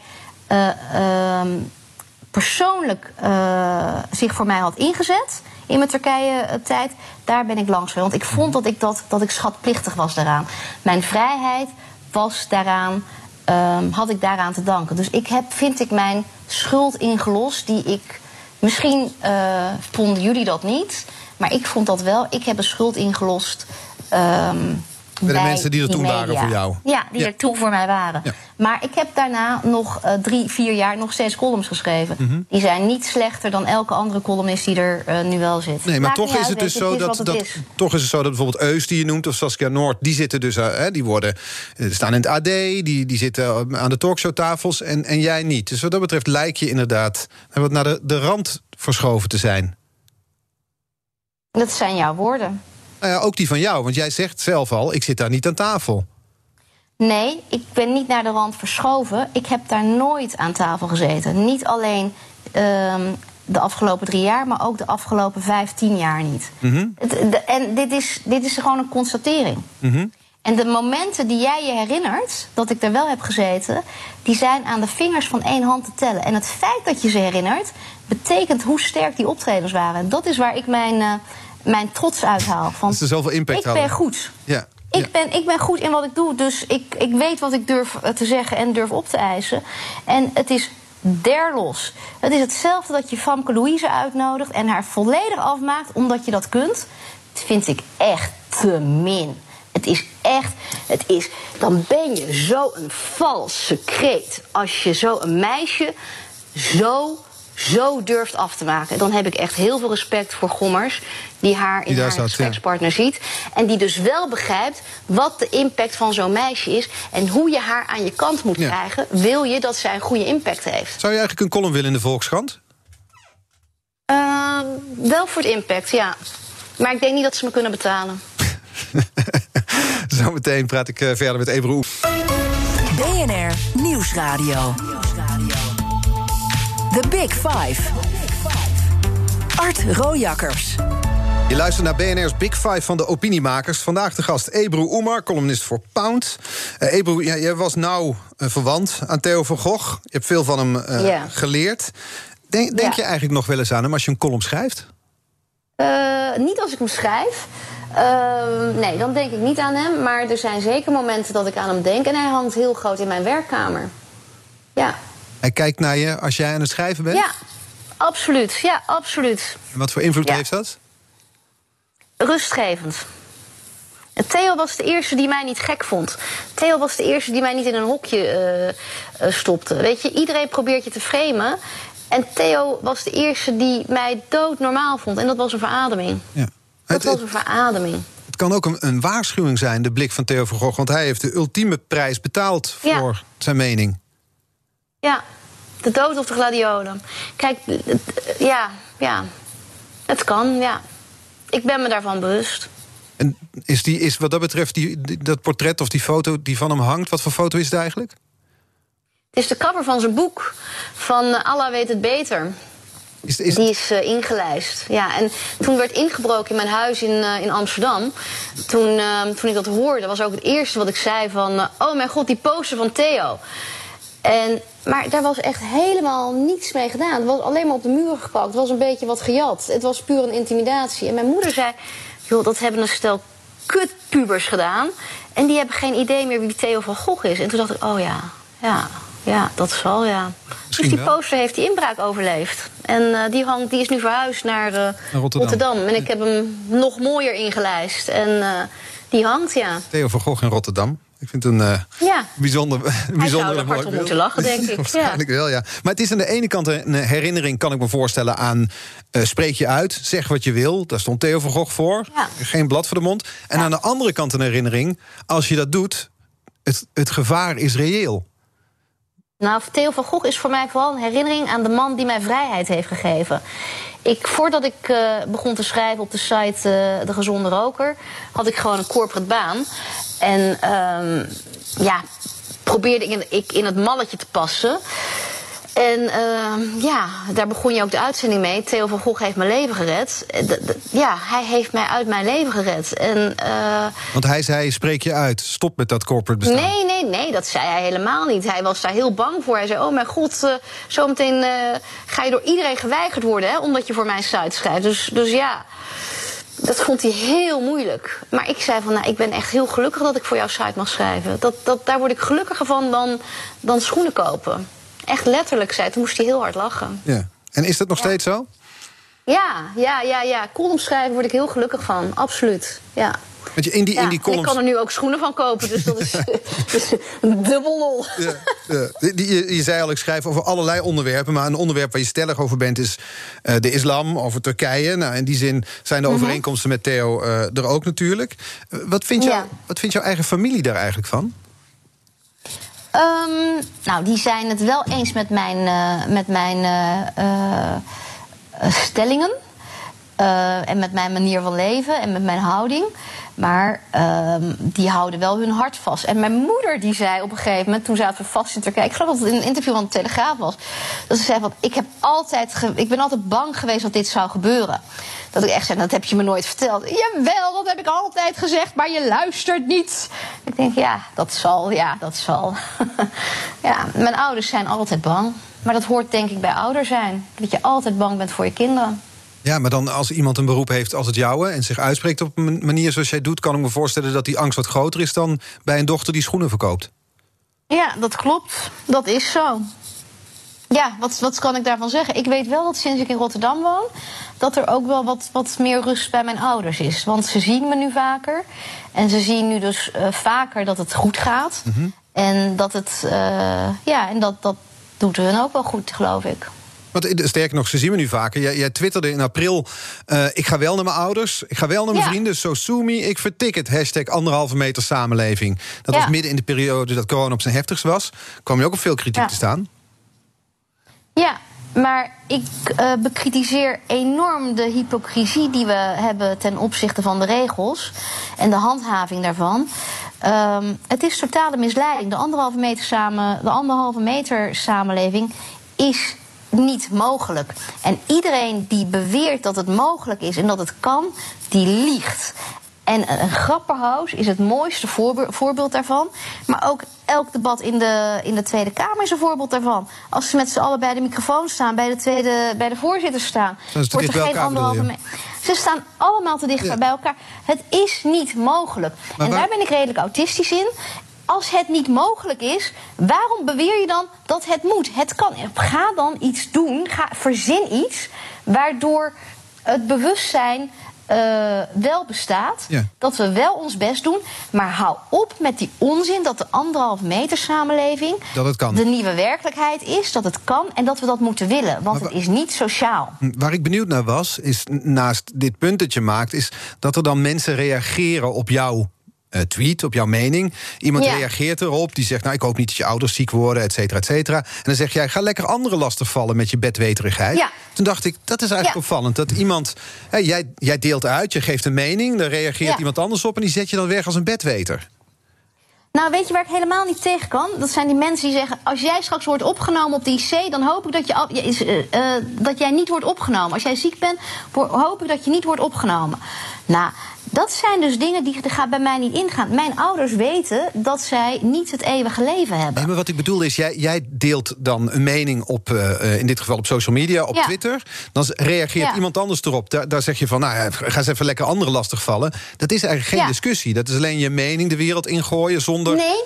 persoonlijk eh, zich voor mij had ingezet in mijn Turkije-tijd, daar ben ik langs geweest. Want ik vond dat ik, dat, dat ik schatplichtig was daaraan. Mijn vrijheid was daaraan, ehm, had ik daaraan te danken. Dus ik heb, vind ik, mijn schuld ingelost die ik. Misschien eh, vonden jullie dat niet, maar ik vond dat wel. Ik heb een schuld ingelost. ehm, Bij de mensen die er toen waren voor jou. Ja, die Ja. er toen voor mij waren. Ja. Maar ik heb daarna nog eh, drie, vier jaar nog steeds columns geschreven. Mhm. Die zijn niet slechter dan elke andere columnist die er eh, nu wel zit. Nee, maar Maakt toch is uit, het dus zo dat, dat is. toch is het zo dat bijvoorbeeld Eus die je noemt of Saskia Noord, die zitten dus hè, die worden staan in het AD, die, die zitten aan de talkshowtafels en, en jij niet. Dus wat dat betreft lijk je inderdaad wat naar de, de rand verschoven te zijn. Dat zijn jouw woorden. Ja, ook die van jou, want jij zegt zelf al, ik zit daar niet aan tafel. Nee, ik ben niet naar de rand verschoven. Ik heb daar nooit aan tafel gezeten. Niet alleen ehm, de afgelopen drie jaar, maar ook de afgelopen vijftien jaar niet. Het- de- en dit is, dit is gewoon een constatering. En de momenten die jij je herinnert dat ik er wel heb gezeten, die zijn aan de vingers van één hand te tellen. En het feit dat je ze herinnert, betekent hoe sterk die optredens waren. En dat is waar ik mijn, eh, mijn trots uithaal. Van, Dat ze zoveel impact ik ben goed. Ja. Ik, ja. ben, ik ben goed in wat ik doe, dus ik, ik weet wat ik durf eh, te zeggen en durf op te eisen. En het is derlos. Het is hetzelfde dat je Famke Louise uitnodigt en haar volledig afmaakt omdat je dat kunt. Dat vind ik echt te min. Het is echt, het is, dan ben je zo een valse kreet als je zo een meisje zo, zo durft af te maken. Dan heb ik echt heel veel respect voor Gommers, die haar in Die haar ja. gesprekspartner ziet. En die dus wel begrijpt wat de impact van zo'n meisje is. En hoe je haar aan je kant moet Ja. krijgen. Wil je dat zij een goede impact heeft. Zou je eigenlijk een column willen in de Volkskrant? Ehm, wel voor het impact, ja. Maar ik denk niet dat ze me kunnen betalen. Zometeen praat ik eh, verder met Ebro. BNR Nieuwsradio. The Big Five. Art Rojakkers. Je luistert naar BNR's Big Five van de opiniemakers. Vandaag de gast Ebru Oemar, columnist voor Pound. Eh Ebru, ja, jij was nauw eh, verwant aan Theo van Gogh. Je hebt veel van hem eh, geleerd. Denk, denk je eigenlijk nog wel eens aan hem als je een column schrijft? Eh, niet als ik hem schrijf. Ehm, nee, dan denk ik niet aan hem. Maar er zijn zeker momenten dat ik aan hem denk. En hij hangt heel groot in mijn werkkamer. Ja, Hij kijkt naar je als jij aan het schrijven bent? ja absoluut. Ja, absoluut. En wat voor invloed Ja. heeft dat? rustgevend. En Theo was de eerste die mij niet gek vond. Theo was de eerste die mij niet in een hokje eh, eh, stopte. Weet je, iedereen probeert je te framen. En Theo was de eerste die mij doodnormaal vond. En dat was een verademing. Ja. Dat Het, was een verademing. het kan ook een, een waarschuwing zijn, de blik van Theo van Gogh. Want hij heeft de ultieme prijs betaald Ja. voor zijn mening. Ja, de dood of de gladiolen. Kijk, ja, ja. Het kan, ja. Ik ben me daarvan bewust. En is, die, is wat dat betreft die, die- dat portret of die foto die van hem hangt... wat voor foto is het eigenlijk? Het is de cover van zijn boek. Van Allah weet het beter. Is, is, Die is eh, ingelijst. Ja, en toen werd ingebroken in mijn huis in, eh, in Amsterdam. Toen, eh, toen ik dat hoorde, was ook het eerste wat ik zei van... oh mijn god, die poster van Theo. En, maar daar was echt helemaal niets mee gedaan. Het was alleen maar op de muur geplakt. Het was een beetje wat gejat. Het was puur een intimidatie. En mijn moeder zei... joh, dat hebben een stel kutpubers gedaan. En die hebben geen idee meer wie Theo van Gogh is. En toen dacht ik, oh ja, ja, ja, dat zal ja. Misschien dus die poster heeft die inbraak overleefd. En eh, die, hangt, die is nu verhuisd naar, eh, Rotterdam. En ik heb hem nog mooier ingelijst. En eh, die hangt, ja. Theo van Gogh in Rotterdam. Ik vind het een eh, Ja. bijzonder, bijzonder er hard om moeten lachen, denk ik. Waarschijnlijk wel, ja. Maar het is aan de ene kant een herinnering, kan ik me voorstellen, aan... eh, spreek je uit, zeg wat je wil. Daar stond Theo van Gogh voor. Ja. Geen blad voor de mond. En Ja. aan de andere kant een herinnering... als je dat doet, het, het gevaar is reëel. Nou, Theo van Gogh is voor mij vooral een herinnering aan de man die mij vrijheid heeft gegeven. Ik, voordat ik eh, begon te schrijven op de site eh, De Gezonde Roker, had ik gewoon een corporate baan. En ehm, ja, probeerde ik in, ik in het malletje te passen. En ehm, ja, daar begon je ook de uitzending mee. Theo van Gogh heeft mijn leven gered. Eh, d- Ja, hij heeft mij uit mijn leven gered. En eh, Want hij zei, spreek je uit, stop met dat corporate bestaan. Nee, nee, nee, dat zei hij helemaal niet. Hij was daar heel bang voor. Hij zei: Oh mijn god, eh, zometeen ga je door iedereen geweigerd worden, hè, omdat je voor mijn site schrijft. Dus, dus ja, dat vond hij heel moeilijk. Maar ik zei: van, nou, Ik ben echt heel gelukkig dat ik voor jouw site mag schrijven. Dat, dat, daar word ik gelukkiger van dan, dan schoenen kopen. Echt letterlijk, zei. Toen moest hij heel hard lachen. Ja. En is dat nog steeds zo? Ja, ja, ja, ja. Column schrijven word ik heel gelukkig van. Absoluut. Ja. Want in die, Ja, in die columns... Ik kan er nu ook schoenen van kopen, dus dat is, dus dubbel lol. Ja, ja. Je, je zei al, ik schrijf over allerlei onderwerpen. Maar een onderwerp waar je stellig over bent is eh, de islam, over Turkije. Nou, in die zin zijn de Mhm. overeenkomsten met Theo eh, er ook natuurlijk. Eh, wat, vindt jou, wat vindt jouw eigen familie daar eigenlijk van? Ehm, nou, die zijn het wel eens met mijn, met mijn stellingen. Eh, en met mijn manier van leven en met mijn houding. Maar ehm, die houden wel hun hart vast. En mijn moeder die zei op een gegeven moment, toen zaten we vast in Turkije... ik geloof dat het in een interview van de Telegraaf was... dat ze zei van, ik, heb altijd ik ben altijd bang geweest dat dit zou gebeuren. Dat ik echt zei, dat heb je me nooit verteld. Jawel, dat heb ik altijd gezegd, maar je luistert niet. Ik denk, ja, dat zal, ja, dat zal. ja, mijn ouders zijn altijd bang. Maar dat hoort denk ik bij ouder zijn. Dat je altijd bang bent voor je kinderen. Ja, maar dan als iemand een beroep heeft als het jouwe... en zich uitspreekt op een manier zoals jij doet... kan ik me voorstellen dat die angst wat groter is... dan bij een dochter die schoenen verkoopt. Ja, dat klopt. Dat is zo. Ja, wat, wat kan ik daarvan zeggen? Ik weet wel dat sinds ik in Rotterdam woon... dat er ook wel wat, wat meer rust bij mijn ouders is. Want ze zien me nu vaker. En ze zien nu dus eh, vaker dat het goed gaat. En dat het... eh, ja, en dat, dat doet hun ook wel goed, geloof ik. Want eh, sterker nog, ze zien me nu vaker. Jij, jij twitterde in april, eh, ik ga wel naar mijn ouders... ik ga wel naar mijn Ja. vrienden, so sue me, ik vertik het. Hashtag anderhalve meter samenleving. Dat Ja. was midden in de periode dat corona op zijn heftigst was. kwam je ook op veel kritiek Ja. te staan. Ja, maar ik eh, bekritiseer enorm de hypocrisie die we hebben ten opzichte van de regels en de handhaving daarvan. Ehm, het is totale misleiding. De anderhalve meter, samen, de anderhalve meter samenleving is niet mogelijk. En iedereen die beweert dat het mogelijk is en dat het kan, die liegt. En een grapperhaus is het mooiste voorbe- voorbeeld daarvan. Maar ook elk debat in de, in de Tweede Kamer is een voorbeeld daarvan. Als ze met z'n allen bij de microfoon staan, bij de, tweede, bij de voorzitter staan... Wordt er geen elkaar, anderhalve je? me- Ze staan allemaal te dicht Ja. bij elkaar. Het is niet mogelijk. Maar en waar- daar ben ik redelijk autistisch in. Als het niet mogelijk is, waarom beweer je dan dat het moet? Het kan. Ga dan iets doen. Ga, verzin iets waardoor het bewustzijn eh, wel bestaat. Ja. Dat we wel ons best doen. Maar hou op met die onzin dat de anderhalf meter samenleving Dat het kan. de nieuwe werkelijkheid is. Dat het kan en dat we dat moeten willen. Want het is niet sociaal. Waar ik benieuwd naar was, is naast dit punt dat je maakt... is dat er dan mensen reageren op jouw eh, tweet, op jouw mening. Iemand Ja. reageert erop, die zegt... nou, ik hoop niet dat je ouders ziek worden, et cetera, et cetera. En dan zeg jij, ga lekker anderen lastigvallen met je bedweterigheid. Ja. Toen dacht ik, dat is eigenlijk Ja. opvallend. Dat iemand, hè, jij, jij deelt uit, je geeft een mening... dan reageert iemand anders op en die zet je dan weg als een bedweter. Nou, weet je waar ik helemaal niet tegen kan? Dat zijn die mensen die zeggen: als jij straks wordt opgenomen op de IC, dan hoop ik dat, je, eh, eh, dat jij niet wordt opgenomen. Als jij ziek bent, hoop ik dat je niet wordt opgenomen. Nou, dat zijn dus dingen die er gaat bij mij niet ingaan. Mijn ouders weten dat zij niet het eeuwige leven hebben. Nee, maar wat ik bedoel is, jij, jij deelt dan een mening op, eh, eh, in dit geval op social media, op Ja. Twitter. Dan reageert Ja. iemand anders erop. Daar, daar zeg je van, nou, ga eens even lekker anderen lastigvallen. Dat is eigenlijk geen Ja. discussie. Dat is alleen je mening de wereld ingooien zonder Nee,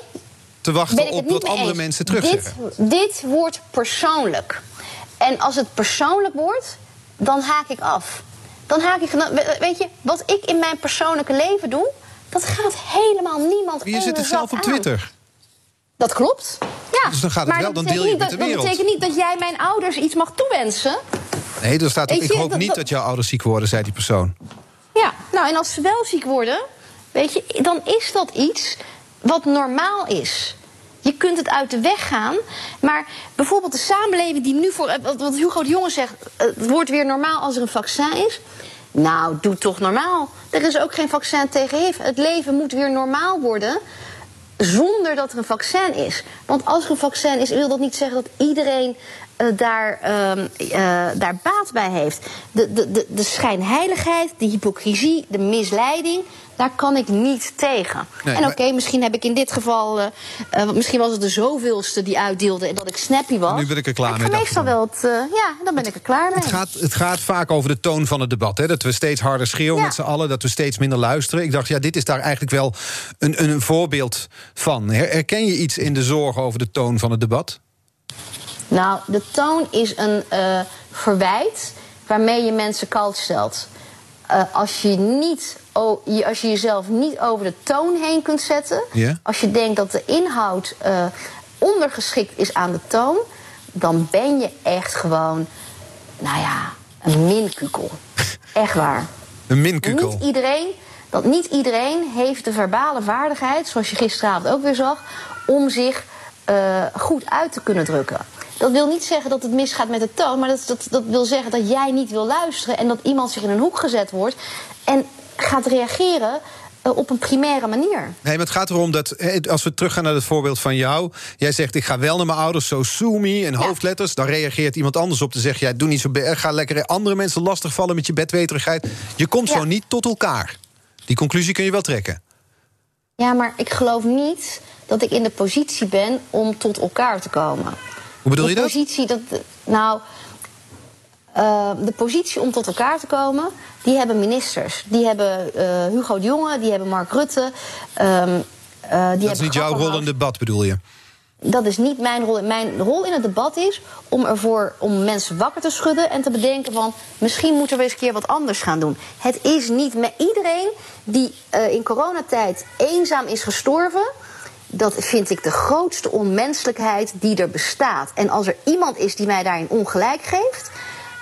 te wachten op wat andere eens. mensen dit, terugzeggen. dit wordt persoonlijk. En als het persoonlijk wordt, dan haak ik af. Dan haak ik. Weet je, wat ik in mijn persoonlijke leven doe, dat gaat helemaal niemand je zit er zelf op. Twitter. Dat klopt. Ja. Dus dan gaat het maar wel, dan deel je niet met de wereld. Dat betekent niet dat jij mijn ouders iets mag toewensen. Nee, er staat ook, ik hoop niet dat- dat jouw ouders ziek worden, zei die persoon. Ja, nou en als ze wel ziek worden, weet je, dan is dat iets wat normaal is. Je kunt het uit de weg gaan, maar bijvoorbeeld de samenleving die nu voor. eh, Wat Hugo de Jonge zegt, eh, het wordt weer normaal als er een vaccin is. Nou, doe toch normaal. Er is ook geen vaccin tegen HIV. Het leven moet weer normaal worden zonder dat er een vaccin is. Want als er een vaccin is, wil dat niet zeggen dat iedereen eh, daar, ehm, eh, daar baat bij heeft. De, de, de, de schijnheiligheid, de hypocrisie, de misleiding, daar kan ik niet tegen. Nee, en maar- oké, misschien heb ik in dit geval, eh, eh, misschien was het de zoveelste die uitdeelde en dat ik snappy was. Nu ben ik er klaar Maar mee, meestal wel het, eh, ja, dan ben ik er klaar mee. Het gaat, het gaat vaak over de toon van het debat. Hè? Dat we steeds harder schreeuwen Ja. met z'n allen. Dat we steeds minder luisteren. Ik dacht, ja, dit is daar eigenlijk wel een, een voorbeeld van. Her- Herken je iets in de zorg over de toon van het debat? Nou, de toon is een verwijt waarmee je mensen koud stelt. Eh, als, je niet, oh, als je jezelf niet over de toon heen kunt zetten. Als je denkt dat de inhoud eh, ondergeschikt is aan de toon. dan ben je echt gewoon, nou ja, een minkukel. Echt waar. Een minkukel. Niet iedereen, dat niet iedereen heeft de verbale vaardigheid, zoals je gisteravond ook weer zag, om zich eh, goed uit te kunnen drukken. Dat wil niet zeggen dat het misgaat met de toon, maar dat, dat, dat wil zeggen dat jij niet wil luisteren en dat iemand zich in een hoek gezet wordt en gaat reageren eh, op een primaire manier. Nee, maar het gaat erom dat, eh, als we teruggaan naar het voorbeeld van jou... jij zegt, ik ga wel naar mijn ouders, zo sue me, in hoofdletters... dan reageert iemand anders op te zeggen... Ja, doe niet zo be- ga lekker andere mensen lastigvallen met je bedweterigheid. Je komt Ja. zo niet tot elkaar. Die conclusie kun je wel trekken. Ja, maar ik geloof niet dat ik in de positie ben om tot elkaar te komen. Hoe bedoel de je dat? Positie dat nou, eh, de positie om tot elkaar te komen, die hebben ministers. Die hebben eh, Hugo de Jonge, die hebben Mark Rutte. ehm, eh, die Dat is niet jouw rol in het debat, bedoel je? Dat is niet mijn rol. Mijn rol in het debat is om ervoor om mensen wakker te schudden en te bedenken van misschien moeten we eens een keer wat anders gaan doen. Het is niet met iedereen die eh, in coronatijd eenzaam is gestorven. Dat vind ik de grootste onmenselijkheid die er bestaat. En als er iemand is die mij daarin ongelijk geeft,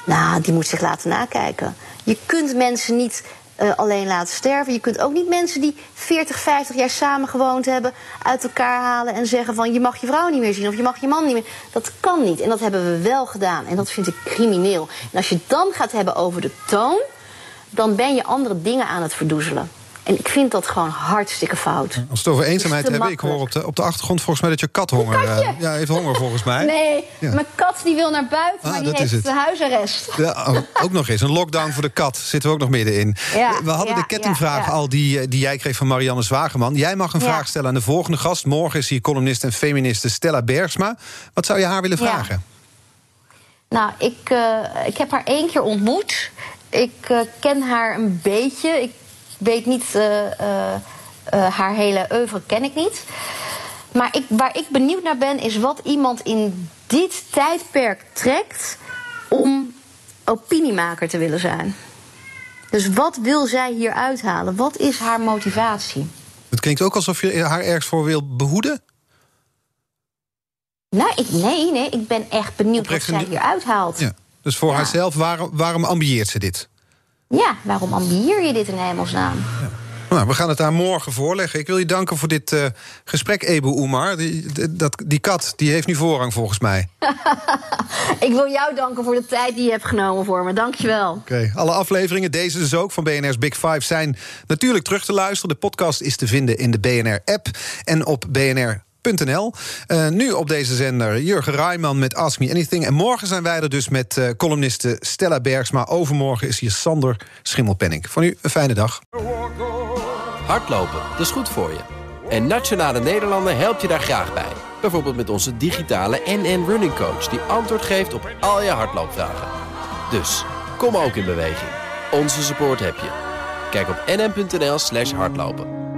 nou, die moet zich laten nakijken. Je kunt mensen niet eh, alleen laten sterven. Je kunt ook niet mensen die 40, 50 jaar samen gewoond hebben... uit elkaar halen en zeggen van je mag je vrouw niet meer zien... of je mag je man niet meer. Dat kan niet. En dat hebben we wel gedaan. En dat vind ik crimineel. En als je dan gaat hebben over de toon... dan ben je andere dingen aan het verdoezelen. En ik vind dat gewoon hartstikke fout. Als we het over eenzaamheid hebben... ik hoor op de, op de achtergrond volgens mij dat je kat honger... eh, ja, heeft honger volgens mij. Nee, Ja. mijn kat die wil naar buiten, Ah, maar die heeft het. de huisarrest. Ja, oh, ook nog eens. Een lockdown voor de kat. Zitten we ook nog middenin. We hadden de kettingvraag al die, eh, die jij kreeg van Marianne Zwageman. Jij mag een vraag stellen aan de volgende gast. Morgen is hier columnist en feministe Stella Bergsma. Wat zou je haar willen vragen? Nou, ik, eh, ik heb haar één keer ontmoet. Ik ken haar een beetje. Ik weet niet, eh, eh, eh, haar hele oeuvre ken ik niet. Maar ik, waar ik benieuwd naar ben, is wat iemand in dit tijdperk trekt om opiniemaker te willen zijn. Dus wat wil zij hier uithalen? Wat is haar motivatie? Het klinkt ook alsof je haar ergens voor wil behoeden. Nou, ik, nee, nee, ik ben echt benieuwd Oprecht wat zij hier uithaalt. Ja. Dus voor Ja. haarzelf, waarom, waarom ambieert ze dit? Ja, waarom ambieer je dit in hemelsnaam? Nou, we gaan het haar morgen voorleggen. Ik wil je danken voor dit eh, gesprek, Ebu Oemar. Die, die- dat, die kat die heeft nu voorrang volgens mij. Ik wil jou danken voor de tijd die je hebt genomen voor me. Dankjewel. Oké, alle afleveringen, deze dus ook van BNR's Big Five, zijn natuurlijk terug te luisteren. De podcast is te vinden in de BNR-app en op Eh, nu op deze zender Jurgen Rijman met Ask Me Anything. En morgen zijn wij er dus met eh, columniste Stella Bergsma. Overmorgen is hier Sander Schimmelpenning. Voor nu een fijne dag. Hardlopen, dat is goed voor je. En Nationale Nederlanden helpt je daar graag bij. Bijvoorbeeld met onze digitale NN Running Coach... die antwoord geeft op al je hardloopvragen. Dus, kom ook in beweging. Onze support heb je. Kijk op nn.nl slash hardlopen.